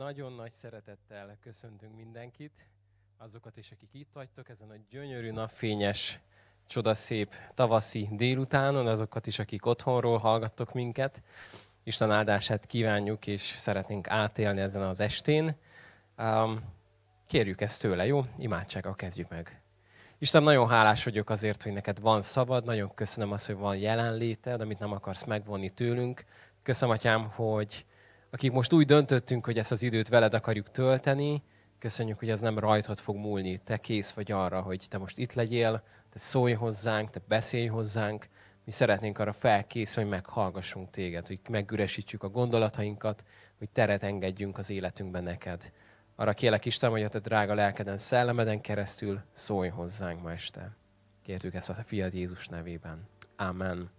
Nagyon nagy szeretettel köszöntünk mindenkit, azokat is, akik itt vagytok ezen a gyönyörű napfényes, csodaszép tavaszi délutánon, azokat is, akik otthonról hallgattok minket. Isten áldását kívánjuk, és szeretnénk átélni ezen az estén. Kérjük ezt tőle, jó? Imádsággal kezdjük meg. Isten, nagyon hálás vagyok azért, hogy neked van szabad, nagyon köszönöm azt, hogy van jelenléted, amit nem akarsz megvonni tőlünk. Köszönöm, Atyám, hogy akik most úgy döntöttünk, hogy ezt az időt veled akarjuk tölteni, köszönjük, hogy ez nem rajtad fog múlni. Te kész vagy arra, hogy te most itt legyél, te szólj hozzánk, te beszélj hozzánk. Mi szeretnénk arra felkészülni, hogy meghallgassunk téged, hogy megüresítsük a gondolatainkat, hogy teret engedjünk az életünkben neked. Arra kérlek Isten, hogy a te drága lelkeden, szellemeden keresztül szólj hozzánk ma este. Kértük ezt a fiad Jézus nevében. Amen.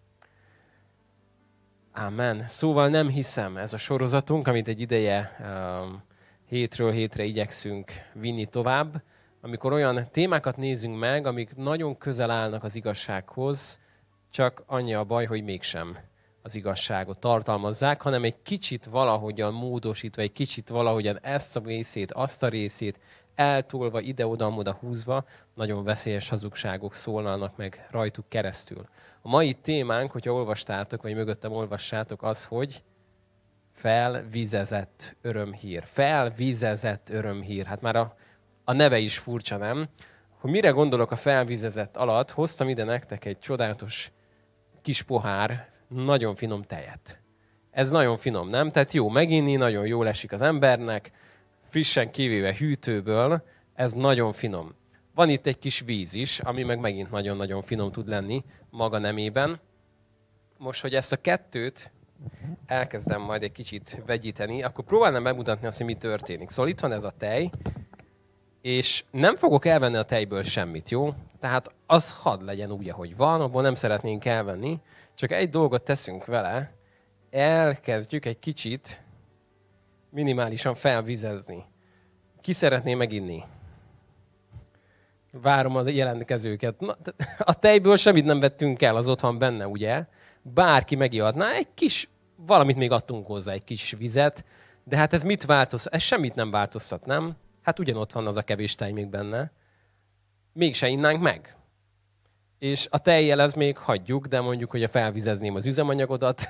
Amen. Szóval nem hiszem, ez a sorozatunk, amit egy ideje um, hétről hétre igyekszünk vinni tovább, amikor olyan témákat nézünk meg, amik nagyon közel állnak az igazsághoz, csak annyi a baj, hogy mégsem az igazságot tartalmazzák, hanem egy kicsit valahogyan módosítva, egy kicsit valahogyan ezt a részét, azt a részét eltolva, ide-oda-oda húzva, nagyon veszélyes hazugságok szólnak meg rajtuk keresztül. A mai témánk, hogyha olvastátok, vagy mögöttem olvassátok, az, hogy felvizezett örömhír. Felvizezett örömhír. Hát már a, a neve is furcsa, nem? Hogy mire gondolok a felvizezett alatt, hoztam ide nektek egy csodálatos kis pohár, nagyon finom tejet. Ez nagyon finom, nem? Tehát jó meginni, nagyon jól esik az embernek, frissen kivéve hűtőből, ez nagyon finom. Van itt egy kis víz is, ami meg megint nagyon-nagyon finom tud lenni maga nemében. Most, hogy ezt a kettőt elkezdem majd egy kicsit vegyíteni, akkor próbálnám bemutatni azt, hogy mi történik. Szóval itt van ez a tej, és nem fogok elvenni a tejből semmit, jó? Tehát az hadd legyen úgy, ahogy van, abból nem szeretnénk elvenni, csak egy dolgot teszünk vele, elkezdjük egy kicsit minimálisan felvizezni. Ki szeretné meginni? Várom az jelentkezőket. Na, a tejből semmit nem vettünk el, az ott van benne, ugye? Bárki megiadná, egy kis, valamit még adtunk hozzá, egy kis vizet, de hát ez mit változtat? Ez semmit nem változtat, nem? Hát ugyanott van az a kevés tej még benne. Mégse innánk meg. És a tejjel ez még hagyjuk, de mondjuk, hogy a felvizezném az üzemanyagodat,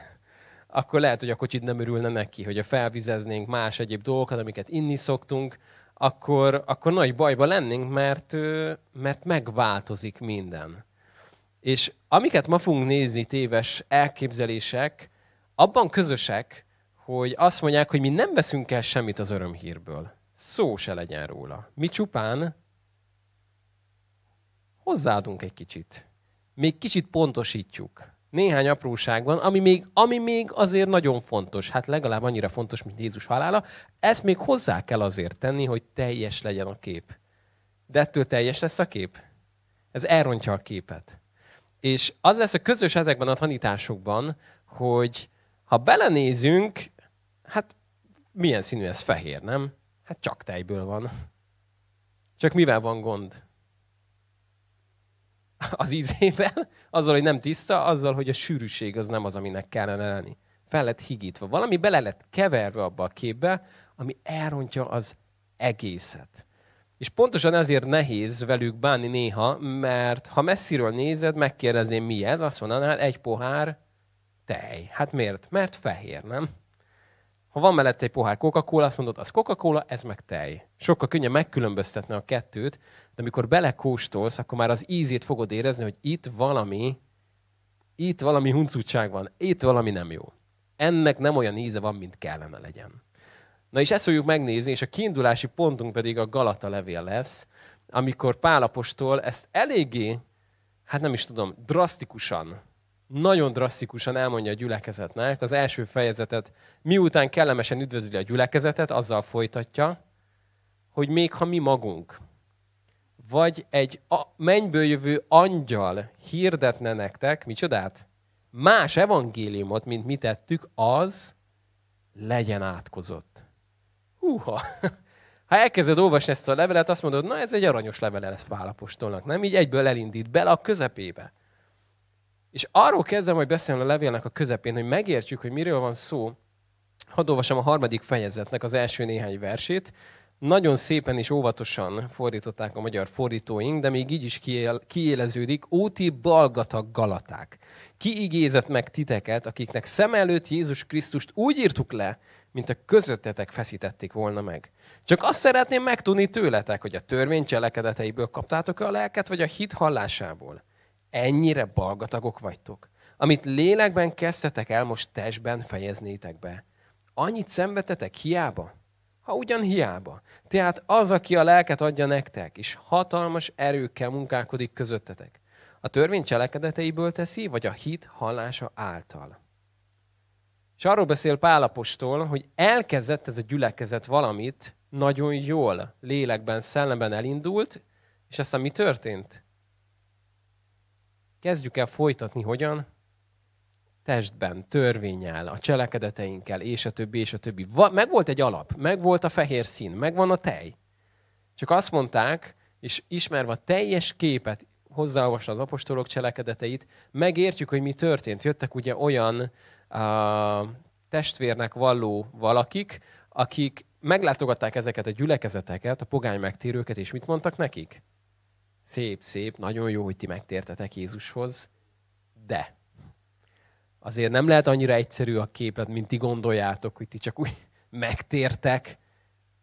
akkor lehet, hogy a kocsit nem örülne neki, hogy a felvizeznénk más egyéb dolgokat, amiket inni szoktunk, akkor, akkor nagy bajba lennénk, mert, mert megváltozik minden. És amiket ma fogunk nézni, téves elképzelések, abban közösek, hogy azt mondják, hogy mi nem veszünk el semmit az örömhírből. Szó se legyen róla. Mi csupán hozzáadunk egy kicsit. Még kicsit pontosítjuk néhány apróságban, ami még, ami még azért nagyon fontos, hát legalább annyira fontos, mint Jézus halála, ezt még hozzá kell azért tenni, hogy teljes legyen a kép. De ettől teljes lesz a kép? Ez elrontja a képet. És az lesz a közös ezekben a tanításokban, hogy ha belenézünk, hát milyen színű ez fehér, nem? Hát csak tejből van. Csak mivel van gond? az ízével, azzal, hogy nem tiszta, azzal, hogy a sűrűség az nem az, aminek kellene lenni. Fel lett higítva. Valami bele lett keverve abba a képbe, ami elrontja az egészet. És pontosan ezért nehéz velük bánni néha, mert ha messziről nézed, megkérdezném, mi ez, azt mondanád, egy pohár tej. Hát miért? Mert fehér, nem? Ha van mellette egy pohár Coca-Cola, azt mondod, az Coca-Cola, ez meg tej. Sokkal könnyebb megkülönböztetni a kettőt, de amikor belekóstolsz, akkor már az ízét fogod érezni, hogy itt valami, itt valami huncutság van, itt valami nem jó. Ennek nem olyan íze van, mint kellene legyen. Na és ezt fogjuk megnézni, és a kiindulási pontunk pedig a Galata levél lesz, amikor Pálapostól ezt eléggé, hát nem is tudom, drasztikusan nagyon drasztikusan elmondja a gyülekezetnek. Az első fejezetet, miután kellemesen üdvözli a gyülekezetet, azzal folytatja, hogy még ha mi magunk, vagy egy a mennyből jövő angyal hirdetne nektek, micsodát? Más evangéliumot, mint mi tettük, az legyen átkozott. Húha! Ha elkezded olvasni ezt a levelet, azt mondod, na ez egy aranyos levele lesz Pálapostolnak, nem? Így egyből elindít bele a közepébe. És arról kezdem, hogy beszélni a levélnek a közepén, hogy megértsük, hogy miről van szó, Hadd olvasom a harmadik fejezetnek az első néhány versét. Nagyon szépen és óvatosan fordították a magyar fordítóink, de még így is kiél, kiéleződik. Óti balgatag galaták. Ki igézett meg titeket, akiknek szem előtt Jézus Krisztust úgy írtuk le, mint a közöttetek feszítették volna meg. Csak azt szeretném megtudni tőletek, hogy a törvény cselekedeteiből kaptátok a lelket, vagy a hit hallásából. Ennyire balgatagok vagytok. Amit lélekben kezdtetek el, most testben fejeznétek be. Annyit szenvedtetek hiába? Ha ugyan hiába. Tehát az, aki a lelket adja nektek, és hatalmas erőkkel munkálkodik közöttetek, a törvény cselekedeteiből teszi, vagy a hit hallása által. És arról beszél Pálapostól, hogy elkezdett ez a gyülekezet valamit, nagyon jól, lélekben, szellemben elindult, és aztán mi történt? Kezdjük el folytatni hogyan? Testben, törvényel, a cselekedeteinkkel, és a többi, és a többi. Meg volt egy alap, meg volt a fehér szín, meg van a tej. Csak azt mondták, és ismerve a teljes képet, hozzáolvasva az apostolok cselekedeteit, megértjük, hogy mi történt. Jöttek ugye olyan a testvérnek valló valakik, akik meglátogatták ezeket a gyülekezeteket, a pogány megtérőket, és mit mondtak nekik? Szép, szép, nagyon jó, hogy ti megtértetek Jézushoz, de azért nem lehet annyira egyszerű a képlet, mint ti gondoljátok, hogy ti csak úgy megtértek,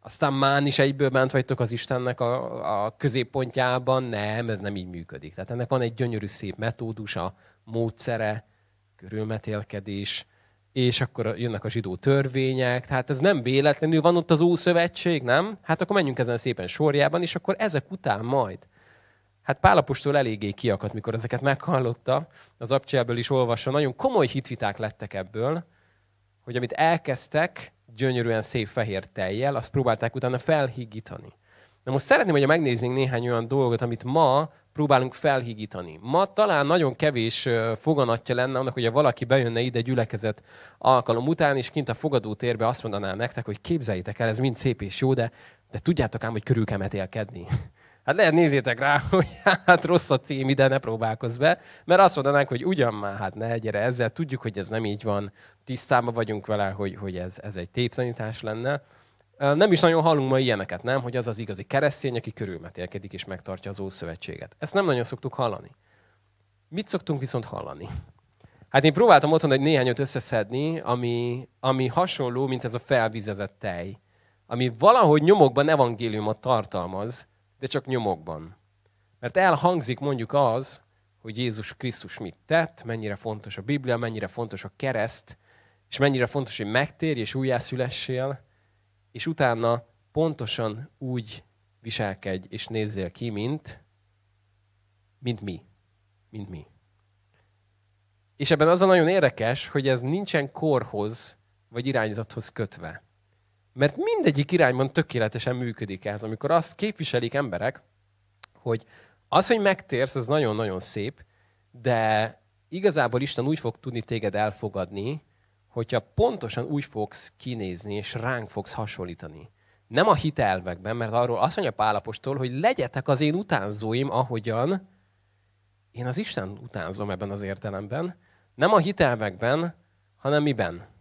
aztán már is egyből bent vagytok az Istennek a, a középpontjában. Nem, ez nem így működik. Tehát ennek van egy gyönyörű szép metódusa, módszere, körülmetélkedés, és akkor jönnek a zsidó törvények, tehát ez nem véletlenül van ott az Ószövetség, nem? Hát akkor menjünk ezen szépen sorjában, és akkor ezek után majd. Hát Pálapostól eléggé kiakadt, mikor ezeket meghallotta, az abcselből is olvassa, nagyon komoly hitviták lettek ebből, hogy amit elkezdtek, gyönyörűen szép fehér tejjel, azt próbálták utána felhigítani. Na most szeretném, hogy megnézzünk néhány olyan dolgot, amit ma próbálunk felhigítani. Ma talán nagyon kevés foganatja lenne annak, hogy valaki bejönne ide gyülekezet alkalom után, és kint a fogadótérbe azt mondaná nektek, hogy képzeljétek el, ez mind szép és jó, de, de tudjátok ám, hogy körül kell metélkedni. Hát lehet nézzétek rá, hogy hát rossz a cím, ide ne próbálkozz be, mert azt mondanánk, hogy ugyan már, hát ne, gyere ezzel, tudjuk, hogy ez nem így van, tisztában vagyunk vele, hogy, hogy ez, ez egy téptanítás lenne. Nem is nagyon hallunk ma ilyeneket, nem? Hogy az az igazi keresztény, aki körülmetélkedik és megtartja az Ószövetséget. Ezt nem nagyon szoktuk hallani. Mit szoktunk viszont hallani? Hát én próbáltam otthon egy néhányat összeszedni, ami, ami hasonló, mint ez a felvizezett tej. Ami valahogy nyomokban evangéliumot tartalmaz, de csak nyomokban. Mert elhangzik mondjuk az, hogy Jézus Krisztus mit tett, mennyire fontos a Biblia, mennyire fontos a kereszt, és mennyire fontos, hogy megtérj és újjászülessél, és utána pontosan úgy viselkedj és nézzél ki, mint, mint mi. Mint mi. És ebben az a nagyon érdekes, hogy ez nincsen korhoz vagy irányzathoz kötve. Mert mindegyik irányban tökéletesen működik ez, amikor azt képviselik emberek, hogy az, hogy megtérsz, az nagyon-nagyon szép, de igazából Isten úgy fog tudni téged elfogadni, hogyha pontosan úgy fogsz kinézni, és ránk fogsz hasonlítani. Nem a hitelvekben, mert arról azt mondja Pálapostól, hogy legyetek az én utánzóim, ahogyan én az Isten utánzom ebben az értelemben. Nem a hitelvekben, hanem miben?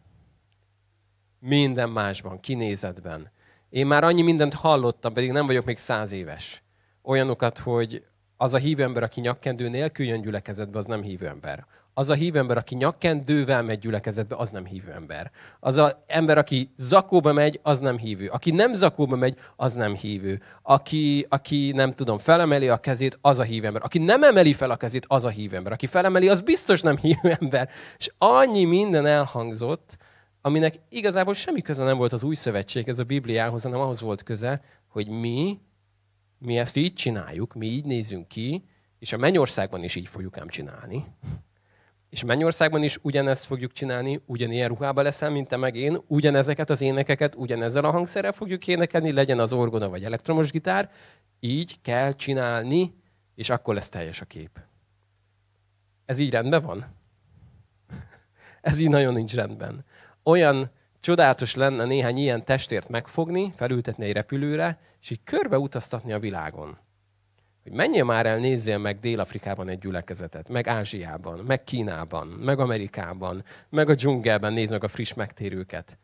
Minden másban, kinézetben. Én már annyi mindent hallottam, pedig nem vagyok még száz éves. Olyanokat, hogy az a hívő ember, aki nyakkendő nélkül jön gyülekezetbe, az nem hívő ember az a hívő ember, aki nyakkendővel megy gyülekezetbe, az nem hívő ember. Az a ember, aki zakóba megy, az nem hívő. Aki nem zakóba megy, az nem hívő. Aki, aki nem tudom, felemeli a kezét, az a hívő ember. Aki nem emeli fel a kezét, az a hívő ember. Aki felemeli, az biztos nem hívő ember. És annyi minden elhangzott, aminek igazából semmi köze nem volt az új szövetség, ez a Bibliához, hanem ahhoz volt köze, hogy mi, mi ezt így csináljuk, mi így nézünk ki, és a mennyországban is így fogjuk ám csinálni. És Mennyországban is ugyanezt fogjuk csinálni, ugyanilyen ruhába leszel, mint te meg én, ugyanezeket az énekeket, ugyanezzel a hangszerrel fogjuk énekelni, legyen az orgona vagy elektromos gitár, így kell csinálni, és akkor lesz teljes a kép. Ez így rendben van? Ez így nagyon nincs rendben. Olyan csodálatos lenne néhány ilyen testért megfogni, felültetni egy repülőre, és így körbe a világon hogy menjél már el, nézzél meg Dél-Afrikában egy gyülekezetet, meg Ázsiában, meg Kínában, meg Amerikában, meg a dzsungelben nézd meg a friss megtérőket.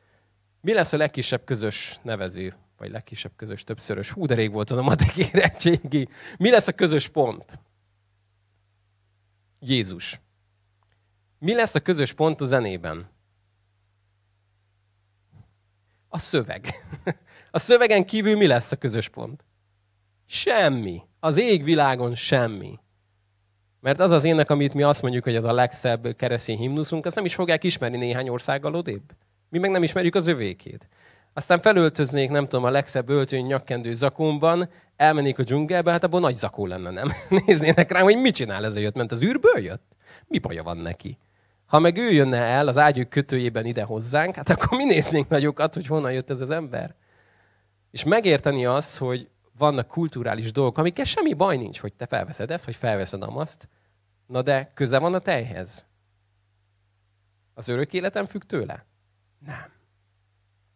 Mi lesz a legkisebb közös nevező? Vagy legkisebb közös többszörös? Hú, de rég volt az a matek érettségi. Mi lesz a közös pont? Jézus. Mi lesz a közös pont a zenében? A szöveg. A szövegen kívül mi lesz a közös pont? Semmi. Az égvilágon semmi. Mert az az ének, amit mi azt mondjuk, hogy ez a legszebb keresztény himnuszunk, azt nem is fogják ismerni néhány országgal odébb. Mi meg nem ismerjük az övékét. Aztán felöltöznék, nem tudom, a legszebb öltöny nyakkendő zakomban, elmennék a dzsungelbe, hát abban nagy zakó lenne, nem? Néznének rám, hogy mit csinál ez a jött, ment az űrből jött? Mi baja van neki? Ha meg ő jönne el az ágyuk kötőjében ide hozzánk, hát akkor mi néznénk nagyokat, hogy honnan jött ez az ember? És megérteni azt, hogy vannak kulturális dolgok, amikkel semmi baj nincs, hogy te felveszed ezt, hogy felveszed azt, na de köze van a tejhez. Az örök életem függ tőle? Nem.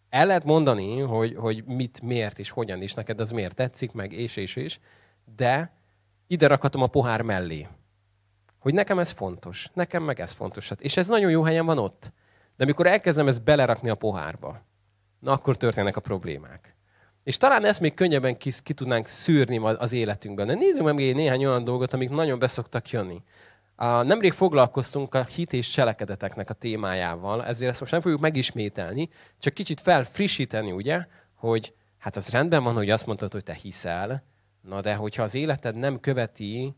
El lehet mondani, hogy, hogy mit, miért és hogyan is neked az miért tetszik, meg és, és, és, de ide rakhatom a pohár mellé. Hogy nekem ez fontos, nekem meg ez fontos. És ez nagyon jó helyen van ott. De amikor elkezdem ezt belerakni a pohárba, na akkor történnek a problémák. És talán ezt még könnyebben ki, ki tudnánk szűrni az életünkben. De nézzük meg még néhány olyan dolgot, amik nagyon beszoktak jönni. Nemrég foglalkoztunk a hit és cselekedeteknek a témájával, ezért ezt most nem fogjuk megismételni, csak kicsit felfrissíteni, ugye, hogy hát az rendben van, hogy azt mondtad, hogy te hiszel, na de hogyha az életed nem követi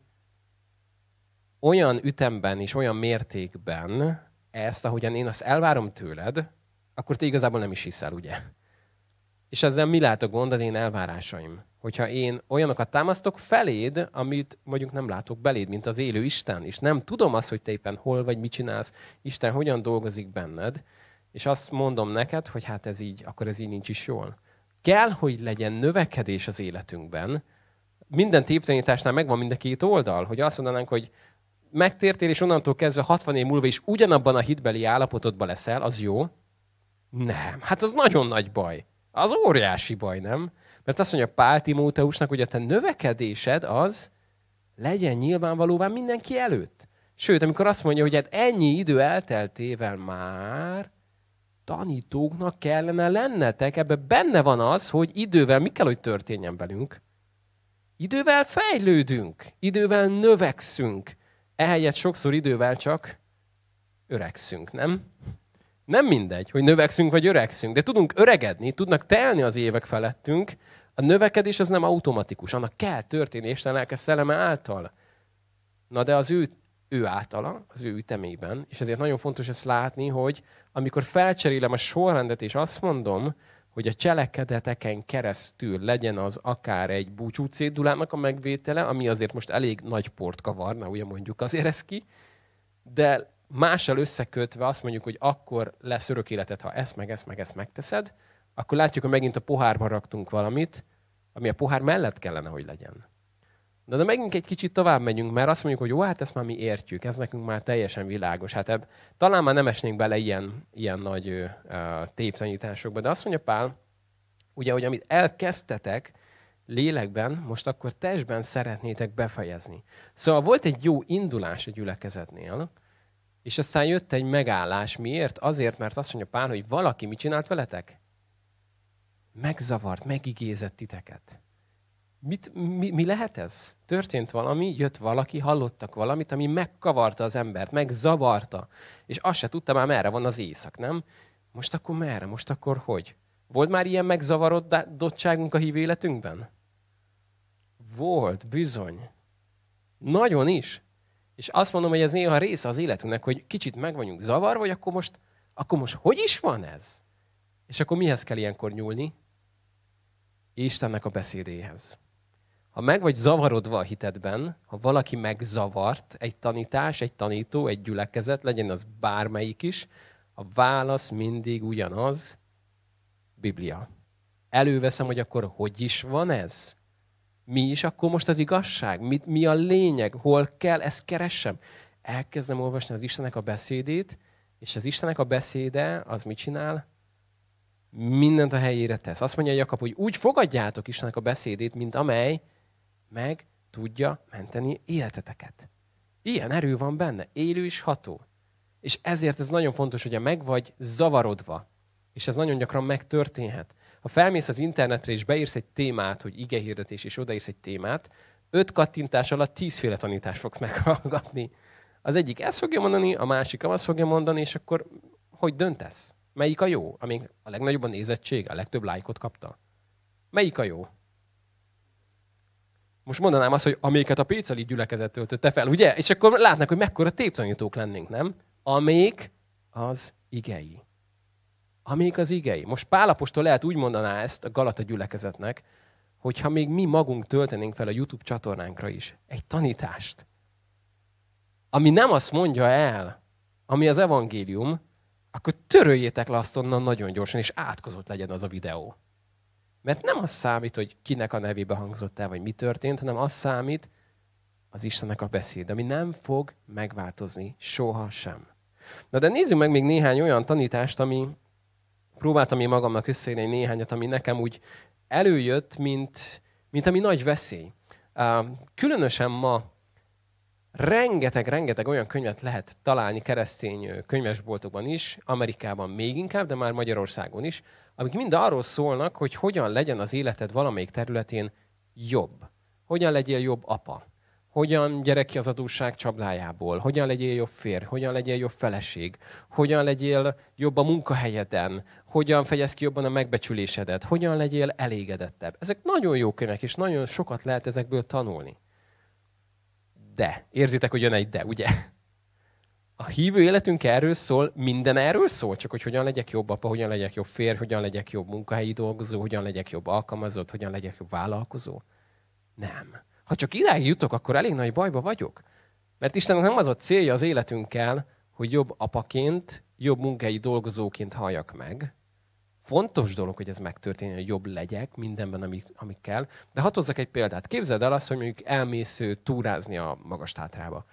olyan ütemben és olyan mértékben ezt, ahogyan én azt elvárom tőled, akkor te igazából nem is hiszel, ugye? És ezzel mi lehet a gond az én elvárásaim? Hogyha én olyanokat támasztok feléd, amit mondjuk nem látok beléd, mint az élő Isten, és nem tudom azt, hogy te éppen hol vagy, mit csinálsz, Isten hogyan dolgozik benned, és azt mondom neked, hogy hát ez így, akkor ez így nincs is jól. Kell, hogy legyen növekedés az életünkben. Minden téptanításnál megvan mind a két oldal, hogy azt mondanánk, hogy megtértél, és onnantól kezdve 60 év múlva is ugyanabban a hitbeli állapotodban leszel, az jó? Nem. Hát az nagyon nagy baj. Az óriási baj, nem? Mert azt mondja Pál Timóteusnak, hogy a te növekedésed az legyen nyilvánvalóvá mindenki előtt. Sőt, amikor azt mondja, hogy hát ennyi idő elteltével már tanítóknak kellene lennetek, ebbe benne van az, hogy idővel mi kell, hogy történjen velünk. Idővel fejlődünk, idővel növekszünk. Ehelyett sokszor idővel csak öregszünk, nem? Nem mindegy, hogy növekszünk vagy öregszünk, de tudunk öregedni, tudnak telni az évek felettünk. A növekedés az nem automatikus, annak kell történni Isten lelke szelleme által. Na de az ő, ő általa, az ő ütemében, és ezért nagyon fontos ezt látni, hogy amikor felcserélem a sorrendet, és azt mondom, hogy a cselekedeteken keresztül legyen az akár egy búcsú cédulának a megvétele, ami azért most elég nagy port kavarna, ugye mondjuk azért ez ki, de mással összekötve azt mondjuk, hogy akkor lesz örök életed, ha ezt, meg ezt, meg ezt megteszed, akkor látjuk, hogy megint a pohárba raktunk valamit, ami a pohár mellett kellene, hogy legyen. De, de megint egy kicsit tovább megyünk, mert azt mondjuk, hogy jó, hát ezt már mi értjük, ez nekünk már teljesen világos. Hát ebb, talán már nem esnénk bele ilyen, ilyen nagy uh, téptanításokba, de azt mondja Pál, ugye, hogy amit elkezdtetek lélekben, most akkor testben szeretnétek befejezni. Szóval volt egy jó indulás a gyülekezetnél, és aztán jött egy megállás. Miért? Azért, mert azt mondja Pál, hogy valaki mit csinált veletek? Megzavart, megigézett titeket. Mit, mi, mi lehet ez? Történt valami, jött valaki, hallottak valamit, ami megkavarta az embert, megzavarta. És azt se tudta már, merre van az éjszak, nem? Most akkor merre? Most akkor hogy? Volt már ilyen megzavarodottságunk a hív életünkben? Volt, bizony. Nagyon is. És azt mondom, hogy ez néha része az életünknek, hogy kicsit meg vagyunk zavarva, vagy akkor most, akkor most hogy is van ez? És akkor mihez kell ilyenkor nyúlni? Istennek a beszédéhez. Ha meg vagy zavarodva a hitedben, ha valaki megzavart, egy tanítás, egy tanító, egy gyülekezet, legyen az bármelyik is, a válasz mindig ugyanaz, Biblia. Előveszem, hogy akkor hogy is van ez? mi is akkor most az igazság? Mi, mi a lényeg? Hol kell ezt keressem? Elkezdem olvasni az Istennek a beszédét, és az Istennek a beszéde az mit csinál? Mindent a helyére tesz. Azt mondja Jakab, hogy úgy fogadjátok Istennek a beszédét, mint amely meg tudja menteni életeteket. Ilyen erő van benne, élő és ható. És ezért ez nagyon fontos, hogy meg vagy zavarodva, És ez nagyon gyakran megtörténhet. Ha felmész az internetre és beírsz egy témát, hogy igehirdetés, és odaírsz egy témát, öt kattintás alatt tízféle tanítást fogsz meghallgatni. Az egyik ezt fogja mondani, a másik azt fogja mondani, és akkor hogy döntesz? Melyik a jó? Amíg a legnagyobb a nézettség, a legtöbb lájkot kapta? Melyik a jó? Most mondanám azt, hogy amelyiket a Péceli gyülekezet töltötte fel, ugye? És akkor látnak, hogy mekkora téptanítók lennénk, nem? Amelyik az igei. Amelyik az igei. Most Pálapostól lehet úgy mondaná ezt a Galata gyülekezetnek, hogyha még mi magunk töltenénk fel a YouTube csatornánkra is egy tanítást, ami nem azt mondja el, ami az evangélium, akkor töröljétek le azt onnan nagyon gyorsan, és átkozott legyen az a videó. Mert nem az számít, hogy kinek a nevébe hangzott el, vagy mi történt, hanem az számít, az Istennek a beszéd, ami nem fog megváltozni soha sem. Na de nézzük meg még néhány olyan tanítást, ami próbáltam én magamnak összeírni néhányat, ami nekem úgy előjött, mint, mint ami nagy veszély. Különösen ma rengeteg, rengeteg olyan könyvet lehet találni keresztény könyvesboltokban is, Amerikában még inkább, de már Magyarországon is, amik mind arról szólnak, hogy hogyan legyen az életed valamelyik területén jobb. Hogyan legyél jobb apa. Hogyan gyere ki az adósság csapdájából. Hogyan legyél jobb férj. Hogyan legyél jobb feleség. Hogyan legyél jobb a munkahelyeden. Hogyan fejez ki jobban a megbecsülésedet. Hogyan legyél elégedettebb. Ezek nagyon jó könyvek, és nagyon sokat lehet ezekből tanulni. De, érzitek, hogy jön egy de, ugye? A hívő életünk erről szól, minden erről szól, csak hogy hogyan legyek jobb apa, hogyan legyek jobb férj, hogyan legyek jobb munkahelyi dolgozó, hogyan legyek jobb alkalmazott, hogyan legyek jobb vállalkozó. Nem. Ha csak idáig jutok, akkor elég nagy bajba vagyok. Mert Istennek nem az a célja az életünkkel, hogy jobb apaként, jobb munkahelyi dolgozóként halljak meg. Fontos dolog, hogy ez megtörténjen, hogy jobb legyek mindenben, amik, amik kell. De hadd hozzak egy példát. Képzeld el azt, hogy mondjuk elmész túrázni a magas tátrába.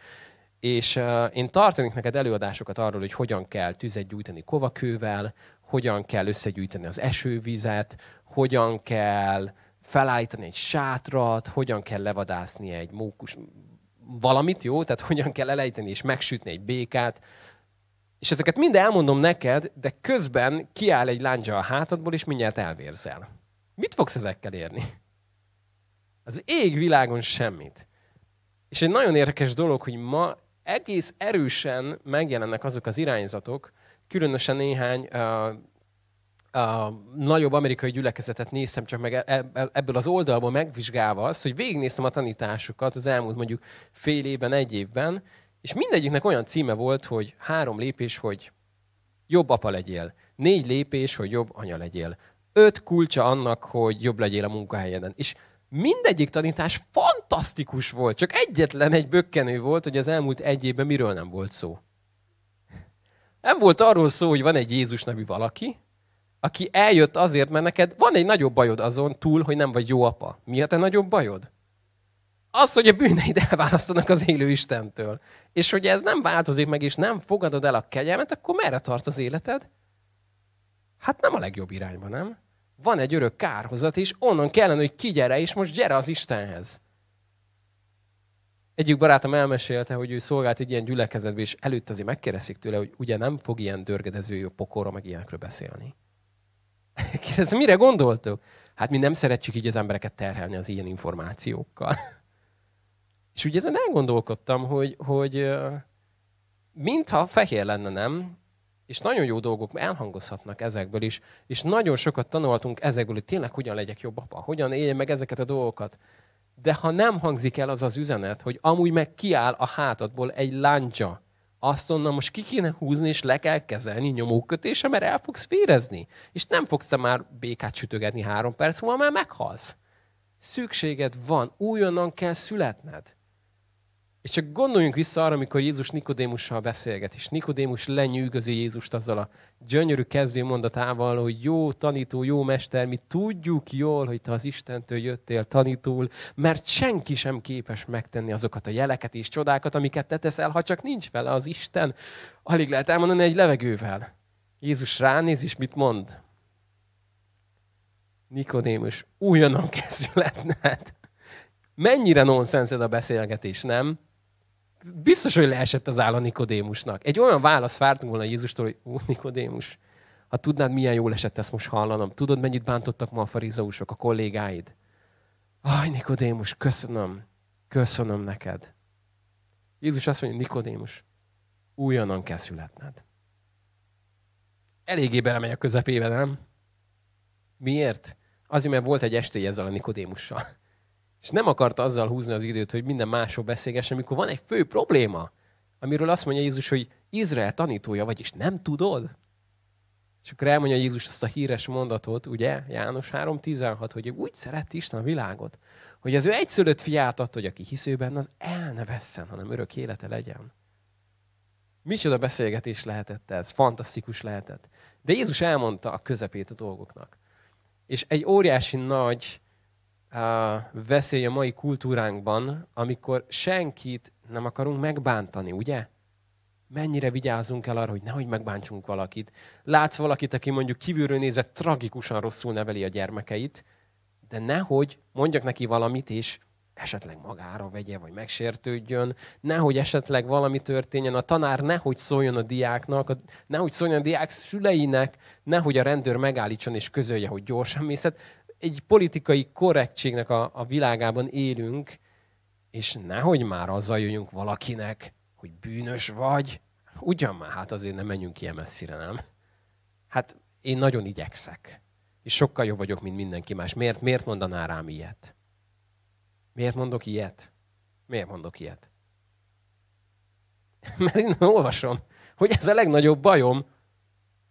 És uh, én tartanék neked előadásokat arról, hogy hogyan kell tüzet gyújtani kovakővel, hogyan kell összegyűjteni az esővizet, hogyan kell felállítani egy sátrat, hogyan kell levadászni egy mókus valamit, jó? Tehát hogyan kell elejteni és megsütni egy békát. És ezeket mind elmondom neked, de közben kiáll egy láncsa a hátadból, és mindjárt elvérzel. Mit fogsz ezekkel érni? Az ég világon semmit. És egy nagyon érdekes dolog, hogy ma egész erősen megjelennek azok az irányzatok, különösen néhány uh, uh, nagyobb amerikai gyülekezetet néztem csak meg e, e, ebből az oldalból megvizsgálva azt, hogy végignéztem a tanításukat az elmúlt mondjuk fél évben, egy évben, és mindegyiknek olyan címe volt, hogy három lépés, hogy jobb apa legyél. Négy lépés, hogy jobb anya legyél. Öt kulcsa annak, hogy jobb legyél a munkahelyeden. És mindegyik tanítás fantasztikus volt, csak egyetlen egy bökkenő volt, hogy az elmúlt egy évben miről nem volt szó. Nem volt arról szó, hogy van egy Jézus nevű valaki, aki eljött azért, mert neked van egy nagyobb bajod azon túl, hogy nem vagy jó apa. Mi a te nagyobb bajod? Az, hogy a bűneid elválasztanak az élő Istentől. És hogy ez nem változik meg, és nem fogadod el a kegyelmet, akkor merre tart az életed? Hát nem a legjobb irányba, nem? van egy örök kárhozat, és onnan kellene, hogy kigyere, és most gyere az Istenhez. Egyik barátom elmesélte, hogy ő szolgált egy ilyen gyülekezetbe, és előtt azért megkérdezik tőle, hogy ugye nem fog ilyen dörgedező pokorra, meg ilyenekről beszélni. Ez mire gondoltok? Hát mi nem szeretjük így az embereket terhelni az ilyen információkkal. És ugye ezen elgondolkodtam, hogy, hogy mintha fehér lenne, nem? És nagyon jó dolgok elhangozhatnak ezekből is, és nagyon sokat tanultunk ezekből, hogy tényleg hogyan legyek jobb apa, hogyan éljen meg ezeket a dolgokat. De ha nem hangzik el az az üzenet, hogy amúgy meg kiáll a hátadból egy láncsa, azt onnan most ki kéne húzni, és le kell kezelni nyomókötése, mert el fogsz vérezni. És nem fogsz te már békát sütögetni három perc múlva, már meghalsz. Szükséged van, újonnan kell születned. És csak gondoljunk vissza arra, amikor Jézus Nikodémussal beszélget, és Nikodémus lenyűgözi Jézust azzal a gyönyörű kezdő mondatával, hogy jó tanító, jó mester, mi tudjuk jól, hogy te az Istentől jöttél tanítól, mert senki sem képes megtenni azokat a jeleket és csodákat, amiket te teszel, ha csak nincs vele az Isten. Alig lehet elmondani egy levegővel. Jézus ránéz, és mit mond? Nikodémus, újonnan kezdületned. Mennyire nonszenszed a beszélgetés, nem? Biztos, hogy leesett az áll a Nikodémusnak. Egy olyan válasz vártunk volna Jézustól, hogy ó, Nikodémus, Ha tudnád, milyen jól esett ezt most hallanom. Tudod, mennyit bántottak ma a farizeusok, a kollégáid? Aj, Nikodémus, köszönöm. Köszönöm neked. Jézus azt mondja, Nikodémus, újonnan kell születned. Eléggé belemegy a közepébe, nem? Miért? Azért, mert volt egy estély ezzel a Nikodémussal. És nem akarta azzal húzni az időt, hogy minden másról beszélgessen, amikor van egy fő probléma, amiről azt mondja Jézus, hogy Izrael tanítója vagyis nem tudod? És akkor elmondja Jézus azt a híres mondatot, ugye, János 3.16, hogy úgy szereti Isten a világot, hogy az ő egyszülött fiát adta, hogy aki hiszőben, az el ne vesszen, hanem örök élete legyen. Micsoda beszélgetés lehetett ez, fantasztikus lehetett. De Jézus elmondta a közepét a dolgoknak. És egy óriási nagy veszély a mai kultúránkban, amikor senkit nem akarunk megbántani, ugye? Mennyire vigyázunk el arra, hogy nehogy megbántsunk valakit. Látsz valakit, aki mondjuk kívülről nézett tragikusan rosszul neveli a gyermekeit, de nehogy mondjak neki valamit, és esetleg magára vegye, vagy megsértődjön, nehogy esetleg valami történjen, a tanár nehogy szóljon a diáknak, nehogy szóljon a diák szüleinek, nehogy a rendőr megállítson és közölje, hogy gyorsan mész. Egy politikai korrektségnek a, a világában élünk, és nehogy már azzal jöjjünk valakinek, hogy bűnös vagy, ugyan már, hát azért nem menjünk ilyen messzire, nem? Hát én nagyon igyekszek. És sokkal jobb vagyok, mint mindenki más. Miért, miért mondaná rám ilyet? Miért mondok ilyet? Miért mondok ilyet? Mert én olvasom, hogy ez a legnagyobb bajom,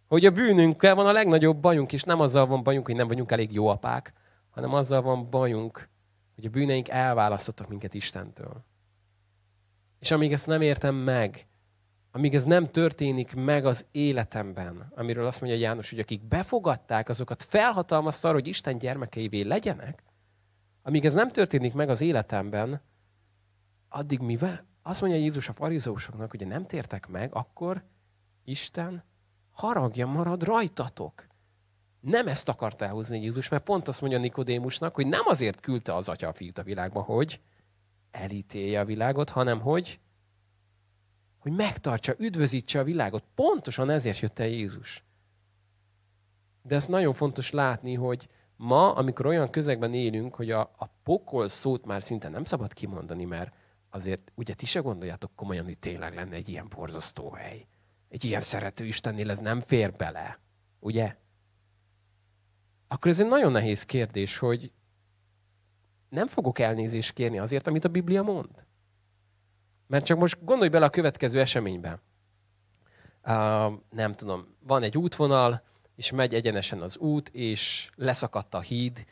hogy a bűnünkkel van a legnagyobb bajunk, és nem azzal van bajunk, hogy nem vagyunk elég jó apák, hanem azzal van bajunk, hogy a bűneink elválasztottak minket Istentől. És amíg ezt nem értem meg, amíg ez nem történik meg az életemben, amiről azt mondja János, hogy akik befogadták, azokat felhatalmazta arra, hogy Isten gyermekeivé legyenek, amíg ez nem történik meg az életemben, addig mivel? Azt mondja Jézus a farizeusoknak, hogy nem tértek meg, akkor Isten haragja marad rajtatok. Nem ezt akart elhozni Jézus, mert pont azt mondja Nikodémusnak, hogy nem azért küldte az atya a fiút a világba, hogy elítélje a világot, hanem hogy, hogy megtartsa, üdvözítse a világot. Pontosan ezért jött el Jézus. De ezt nagyon fontos látni, hogy ma, amikor olyan közegben élünk, hogy a, a pokol szót már szinte nem szabad kimondani, mert azért ugye ti se gondoljátok komolyan, hogy tényleg lenne egy ilyen borzasztó hely. Egy ilyen szerető Istennél ez nem fér bele. Ugye? Akkor ez egy nagyon nehéz kérdés, hogy nem fogok elnézést kérni azért, amit a Biblia mond. Mert csak most gondolj bele a következő eseménybe. Uh, nem tudom, van egy útvonal, és megy egyenesen az út, és leszakadt a híd,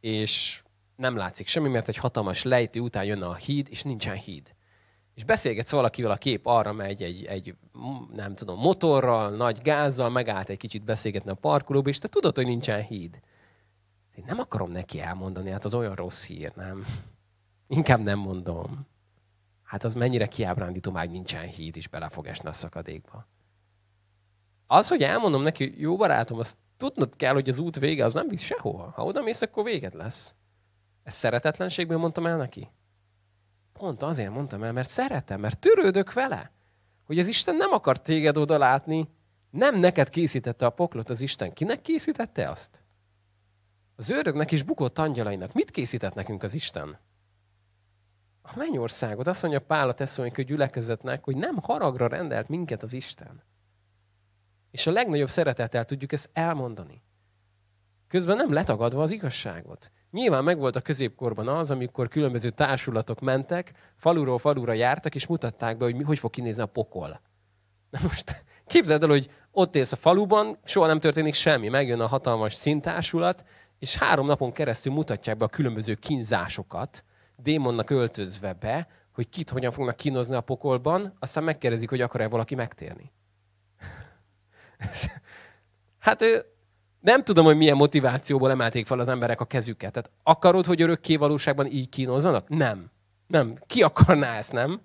és nem látszik semmi, mert egy hatalmas lejtő után jön a híd, és nincsen híd. És beszélgetsz valakivel, a kép arra megy egy, egy, nem tudom, motorral, nagy gázzal, megállt egy kicsit beszélgetni a parkolóba, és te tudod, hogy nincsen híd. Én nem akarom neki elmondani, hát az olyan rossz hír, nem? Inkább nem mondom. Hát az mennyire kiábrándító, már nincsen híd, és bele fog esni a szakadékba. Az, hogy elmondom neki, jó barátom, azt tudnod kell, hogy az út vége az nem visz sehova. Ha oda mész, akkor véged lesz. Ez szeretetlenségből mondtam el neki? Pont azért mondtam el, mert szeretem, mert törődök vele. Hogy az Isten nem akar téged oda látni, nem neked készítette a poklot az Isten. Kinek készítette azt? Az őröknek és bukott angyalainak. Mit készített nekünk az Isten? A mennyországot. Azt mondja Pál a tesszolónikai gyülekezetnek, hogy nem haragra rendelt minket az Isten. És a legnagyobb szeretettel tudjuk ezt elmondani. Közben nem letagadva az igazságot. Nyilván megvolt a középkorban az, amikor különböző társulatok mentek, faluról falura jártak, és mutatták be, hogy mi, hogy fog kinézni a pokol. Na most képzeld el, hogy ott élsz a faluban, soha nem történik semmi. Megjön a hatalmas szintársulat, és három napon keresztül mutatják be a különböző kínzásokat, démonnak öltözve be, hogy kit hogyan fognak kínozni a pokolban, aztán megkérdezik, hogy akar-e valaki megtérni. hát ő, nem tudom, hogy milyen motivációból emelték fel az emberek a kezüket. Tehát akarod, hogy örökké valóságban így kínozzanak? Nem. Nem. Ki akarná ezt, nem?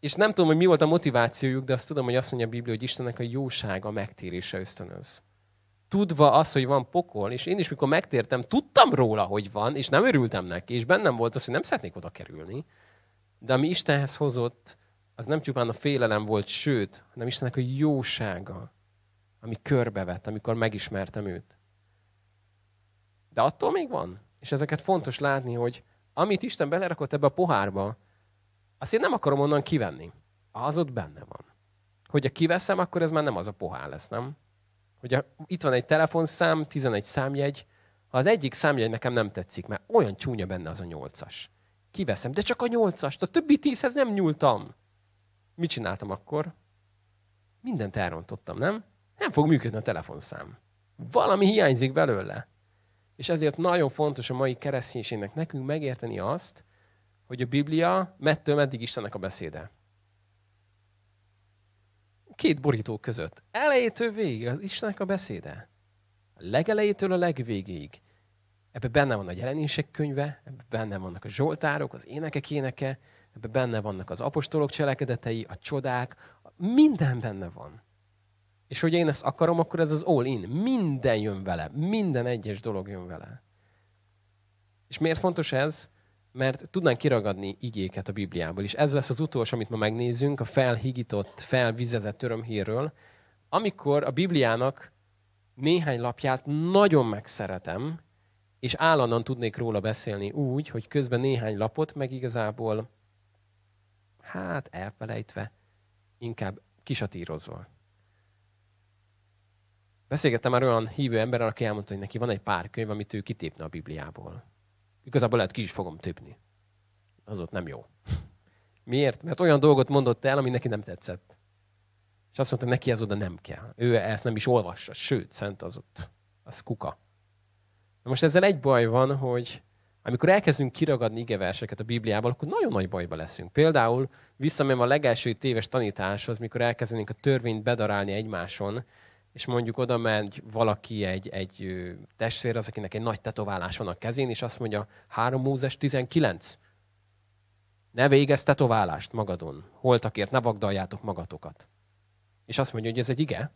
És nem tudom, hogy mi volt a motivációjuk, de azt tudom, hogy azt mondja a Biblia, hogy Istennek a jósága megtérése ösztönöz. Tudva azt, hogy van pokol, és én is, mikor megtértem, tudtam róla, hogy van, és nem örültem neki, és bennem volt az, hogy nem szeretnék oda kerülni. De ami Istenhez hozott, az nem csupán a félelem volt, sőt, hanem Istennek a jósága. Ami körbevett, amikor megismertem őt. De attól még van. És ezeket fontos látni, hogy amit Isten belerakott ebbe a pohárba, azt én nem akarom onnan kivenni. Az ott benne van. Hogyha kiveszem, akkor ez már nem az a pohár lesz, nem? Hogy itt van egy telefonszám, 11 számjegy, ha az egyik számjegy nekem nem tetszik, mert olyan csúnya benne az a nyolcas. Kiveszem, de csak a nyolcast, a többi tízhez nem nyúltam. Mit csináltam akkor? Mindent elrontottam, nem? Nem fog működni a telefonszám. Valami hiányzik belőle. És ezért nagyon fontos a mai kereszténységnek nekünk megérteni azt, hogy a Biblia mettől meddig Istennek a beszéde. Két borító között. Elejétől végig az Istennek a beszéde. A legelejétől a legvégéig. Ebben benne van a jelenések könyve, ebben benne vannak a zsoltárok, az énekek éneke, ebben benne vannak az apostolok cselekedetei, a csodák, minden benne van. És hogy én ezt akarom, akkor ez az all-in. Minden jön vele. Minden egyes dolog jön vele. És miért fontos ez? Mert tudnánk kiragadni igéket a Bibliából. És ez lesz az utolsó, amit ma megnézzünk, a felhigított, felvizezett örömhírről. Amikor a Bibliának néhány lapját nagyon megszeretem, és állandóan tudnék róla beszélni úgy, hogy közben néhány lapot meg igazából, hát elfelejtve, inkább kisatírozva. Beszélgettem már olyan hívő emberrel, aki elmondta, hogy neki van egy pár könyv, amit ő kitépne a Bibliából. Igazából lehet ki is fogom tépni. Az ott nem jó. Miért? Mert olyan dolgot mondott el, ami neki nem tetszett. És azt mondta, neki ez oda nem kell. Ő ezt nem is olvassa, sőt, szent az ott, az kuka. Na most ezzel egy baj van, hogy amikor elkezdünk kiragadni igeverseket a Bibliából, akkor nagyon nagy bajba leszünk. Például visszamenve a legelső téves tanításhoz, mikor elkezdenénk a törvényt bedarálni egymáson, és mondjuk oda megy valaki, egy, egy testvér, az, akinek egy nagy tetoválás van a kezén, és azt mondja, 3 Mózes 19. Ne végezz tetoválást magadon. Holtakért ne vagdaljátok magatokat. És azt mondja, hogy ez egy ige.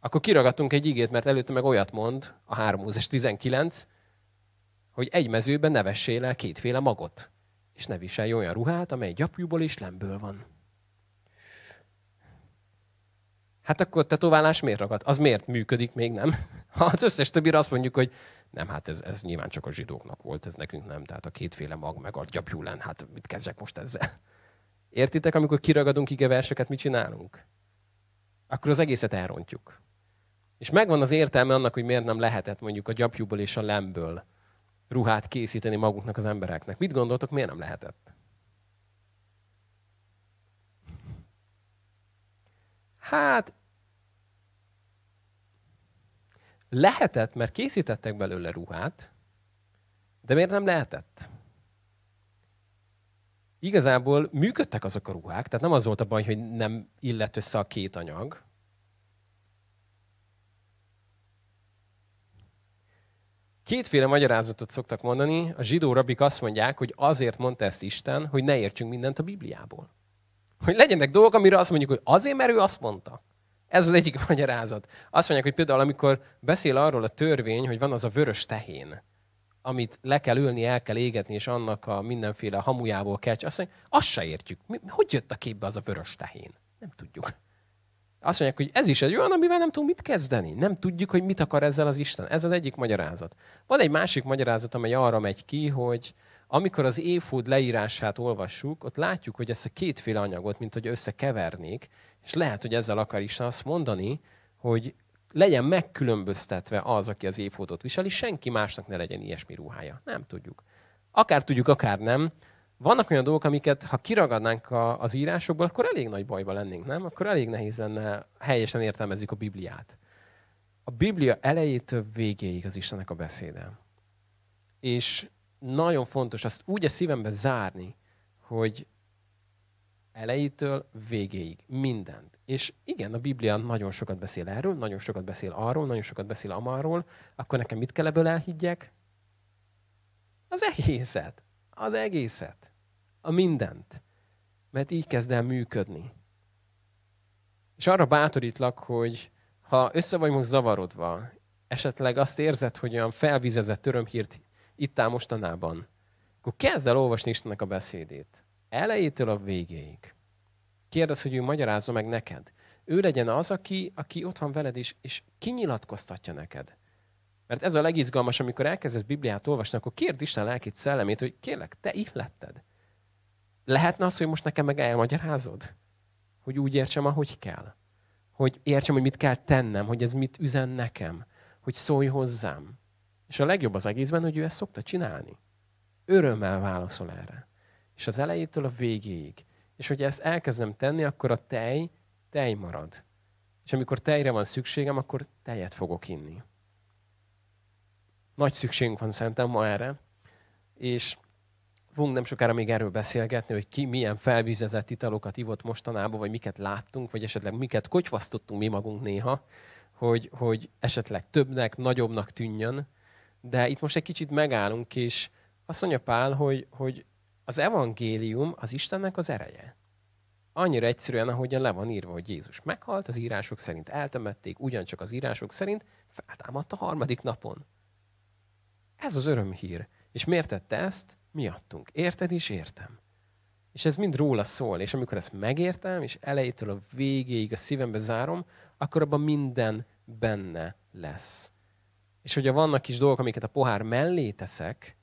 Akkor kiragatunk egy igét, mert előtte meg olyat mond, a 3 Mózes 19, hogy egy mezőben ne vessél el kétféle magot, és ne viselj olyan ruhát, amely gyapjúból és lemből van. Hát akkor tetoválás miért ragad? Az miért működik még nem? Ha az összes többire azt mondjuk, hogy nem, hát ez, ez nyilván csak a zsidóknak volt, ez nekünk nem. Tehát a kétféle mag meg a gyapjúlen, hát mit kezdjek most ezzel? Értitek, amikor kiragadunk ige verseket, mit csinálunk? Akkor az egészet elrontjuk. És megvan az értelme annak, hogy miért nem lehetett mondjuk a gyapjúból és a lemből ruhát készíteni maguknak az embereknek. Mit gondoltok, miért nem lehetett? Hát, lehetett, mert készítettek belőle ruhát, de miért nem lehetett? Igazából működtek azok a ruhák, tehát nem az volt a baj, hogy nem illett össze a két anyag. Kétféle magyarázatot szoktak mondani. A zsidó rabik azt mondják, hogy azért mondta ezt Isten, hogy ne értsünk mindent a Bibliából. Hogy legyenek dolgok, amire azt mondjuk, hogy azért, mert ő azt mondta. Ez az egyik magyarázat. Azt mondják, hogy például amikor beszél arról a törvény, hogy van az a vörös tehén, amit le kell ülni, el kell égetni, és annak a mindenféle hamujából kell, azt mondják, azt se értjük. Mi, hogy jött a képbe az a vörös tehén? Nem tudjuk. Azt mondják, hogy ez is egy olyan, amivel nem tudunk mit kezdeni. Nem tudjuk, hogy mit akar ezzel az Isten. Ez az egyik magyarázat. Van egy másik magyarázat, amely arra megy ki, hogy amikor az éfód leírását olvassuk, ott látjuk, hogy ezt a kétféle anyagot, mint hogy összekevernék, és lehet, hogy ezzel akar is azt mondani, hogy legyen megkülönböztetve az, aki az éfódot viseli, senki másnak ne legyen ilyesmi ruhája. Nem tudjuk. Akár tudjuk, akár nem. Vannak olyan dolgok, amiket ha kiragadnánk a, az írásokból, akkor elég nagy bajba lennénk, nem? Akkor elég nehéz lenne helyesen értelmezik a Bibliát. A Biblia elejétől végéig az Istennek a beszéde. És nagyon fontos azt úgy a szívembe zárni, hogy elejétől végéig mindent. És igen, a Biblia nagyon sokat beszél erről, nagyon sokat beszél arról, nagyon sokat beszél amarról, akkor nekem mit kell ebből elhiggyek? Az egészet. Az egészet. A mindent. Mert így kezd el működni. És arra bátorítlak, hogy ha össze vagy most zavarodva, esetleg azt érzed, hogy olyan felvizezett örömhírt itt áll mostanában, akkor kezd el olvasni Istennek a beszédét. Elejétől a végéig. Kérdez, hogy ő magyarázza meg neked. Ő legyen az, aki, aki ott van veled, és, és kinyilatkoztatja neked. Mert ez a legizgalmas, amikor elkezdesz Bibliát olvasni, akkor kérd Isten lelkét szellemét, hogy kérlek, te illetted. Lehetne az, hogy most nekem meg elmagyarázod? Hogy úgy értsem, ahogy kell. Hogy értsem, hogy mit kell tennem, hogy ez mit üzen nekem. Hogy szólj hozzám. És a legjobb az egészben, hogy ő ezt szokta csinálni. Örömmel válaszol erre. És az elejétől a végéig. És hogy ezt elkezdem tenni, akkor a tej, tej marad. És amikor tejre van szükségem, akkor tejet fogok inni. Nagy szükségünk van szerintem ma erre. És fogunk nem sokára még erről beszélgetni, hogy ki milyen felvízezett italokat ivott mostanában, vagy miket láttunk, vagy esetleg miket kocsvasztottunk mi magunk néha, hogy, hogy esetleg többnek, nagyobbnak tűnjön. De itt most egy kicsit megállunk, és azt mondja Pál, hogy, hogy az evangélium az Istennek az ereje. Annyira egyszerűen, ahogyan le van írva, hogy Jézus meghalt, az írások szerint eltemették, ugyancsak az írások szerint feltámadt a harmadik napon. Ez az örömhír. És miért tette ezt? Miattunk. Érted is értem. És ez mind róla szól. És amikor ezt megértem, és elejétől a végéig a szívembe zárom, akkor abban minden benne lesz. És hogyha vannak kis dolgok, amiket a pohár mellé teszek,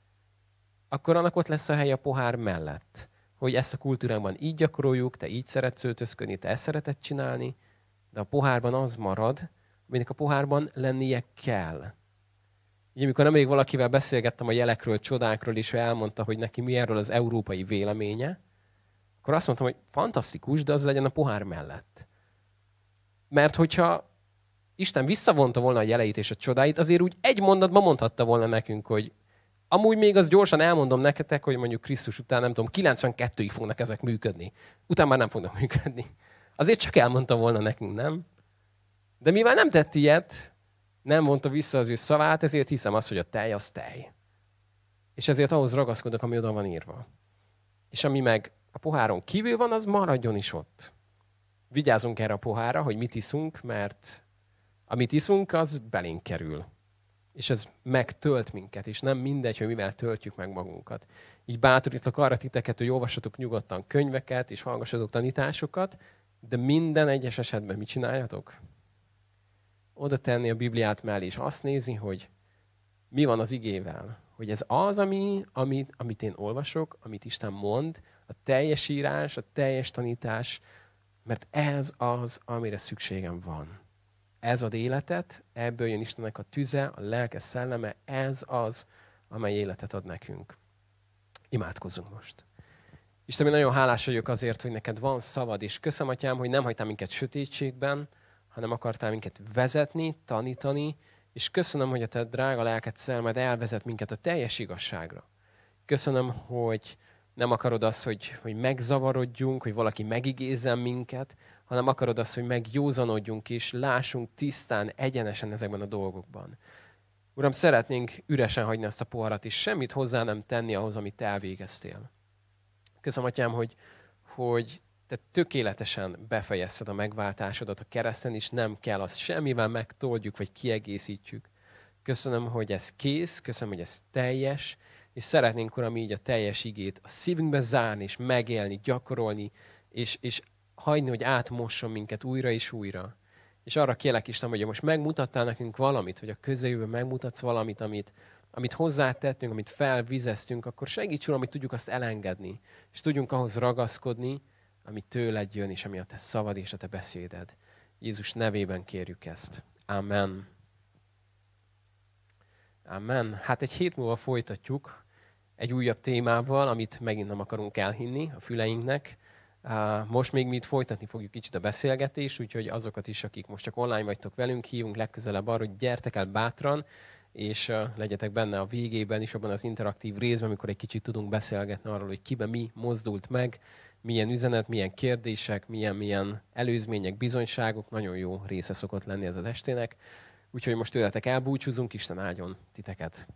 akkor annak ott lesz a hely a pohár mellett. Hogy ezt a kultúránkban így gyakoroljuk, te így szeretsz öltözködni, te ezt szereted csinálni, de a pohárban az marad, aminek a pohárban lennie kell. Ugye, amikor nemrég valakivel beszélgettem a jelekről, csodákról, és ő elmondta, hogy neki mi erről az európai véleménye, akkor azt mondtam, hogy fantasztikus, de az legyen a pohár mellett. Mert hogyha Isten visszavonta volna a jeleit és a csodáit, azért úgy egy mondatban mondhatta volna nekünk, hogy amúgy még az gyorsan elmondom neketek, hogy mondjuk Krisztus után, nem tudom, 92-ig fognak ezek működni. Utána már nem fognak működni. Azért csak elmondta volna nekünk, nem? De mivel nem tett ilyet, nem mondta vissza az ő szavát, ezért hiszem azt, hogy a tej az tej. És ezért ahhoz ragaszkodok, ami oda van írva. És ami meg a poháron kívül van, az maradjon is ott. Vigyázunk erre a pohára, hogy mit iszunk, mert amit iszunk, az belénk kerül. És ez megtölt minket, és nem mindegy, hogy mivel töltjük meg magunkat. Így bátorítlak arra titeket, hogy olvassatok nyugodtan könyveket, és hallgassatok tanításokat, de minden egyes esetben mit csináljatok? oda tenni a Bibliát mellé, és azt nézni, hogy mi van az igével. Hogy ez az, ami, amit, amit én olvasok, amit Isten mond, a teljes írás, a teljes tanítás, mert ez az, amire szükségem van. Ez ad életet, ebből jön Istennek a tüze, a lelke szelleme, ez az, amely életet ad nekünk. Imádkozzunk most. Isten, én nagyon hálás vagyok azért, hogy neked van szavad, és köszönöm, Atyám, hogy nem hagytál minket sötétségben, hanem akartál minket vezetni, tanítani, és köszönöm, hogy a te drága lelked szelmed elvezet minket a teljes igazságra. Köszönöm, hogy nem akarod azt, hogy, hogy megzavarodjunk, hogy valaki megigézzen minket, hanem akarod azt, hogy megjózanodjunk és lássunk tisztán, egyenesen ezekben a dolgokban. Uram, szeretnénk üresen hagyni ezt a poharat, és semmit hozzá nem tenni ahhoz, amit te elvégeztél. Köszönöm, Atyám, hogy, hogy te tökéletesen befejezted a megváltásodat a kereszten, és nem kell azt semmivel megtoldjuk, vagy kiegészítjük. Köszönöm, hogy ez kész, köszönöm, hogy ez teljes, és szeretnénk, Uram, így a teljes igét a szívünkbe zárni, és megélni, gyakorolni, és, és hagyni, hogy átmosson minket újra és újra. És arra kérlek Isten, hogy most megmutattál nekünk valamit, hogy a közeljövőben megmutatsz valamit, amit, amit hozzátettünk, amit felvizeztünk, akkor segíts, Uram, hogy tudjuk azt elengedni, és tudjunk ahhoz ragaszkodni, ami tőled jön, és ami a te szavad és a te beszéded. Jézus nevében kérjük ezt. Amen. Amen. Hát egy hét múlva folytatjuk egy újabb témával, amit megint nem akarunk elhinni a füleinknek. Most még mi itt folytatni fogjuk kicsit a beszélgetést, úgyhogy azokat is, akik most csak online vagytok velünk, hívunk legközelebb arra, hogy gyertek el bátran, és legyetek benne a végében is, abban az interaktív részben, amikor egy kicsit tudunk beszélgetni arról, hogy kiben mi mozdult meg, milyen üzenet, milyen kérdések, milyen, milyen előzmények, bizonyságok. Nagyon jó része szokott lenni ez az estének. Úgyhogy most tőletek elbúcsúzunk, Isten áldjon titeket.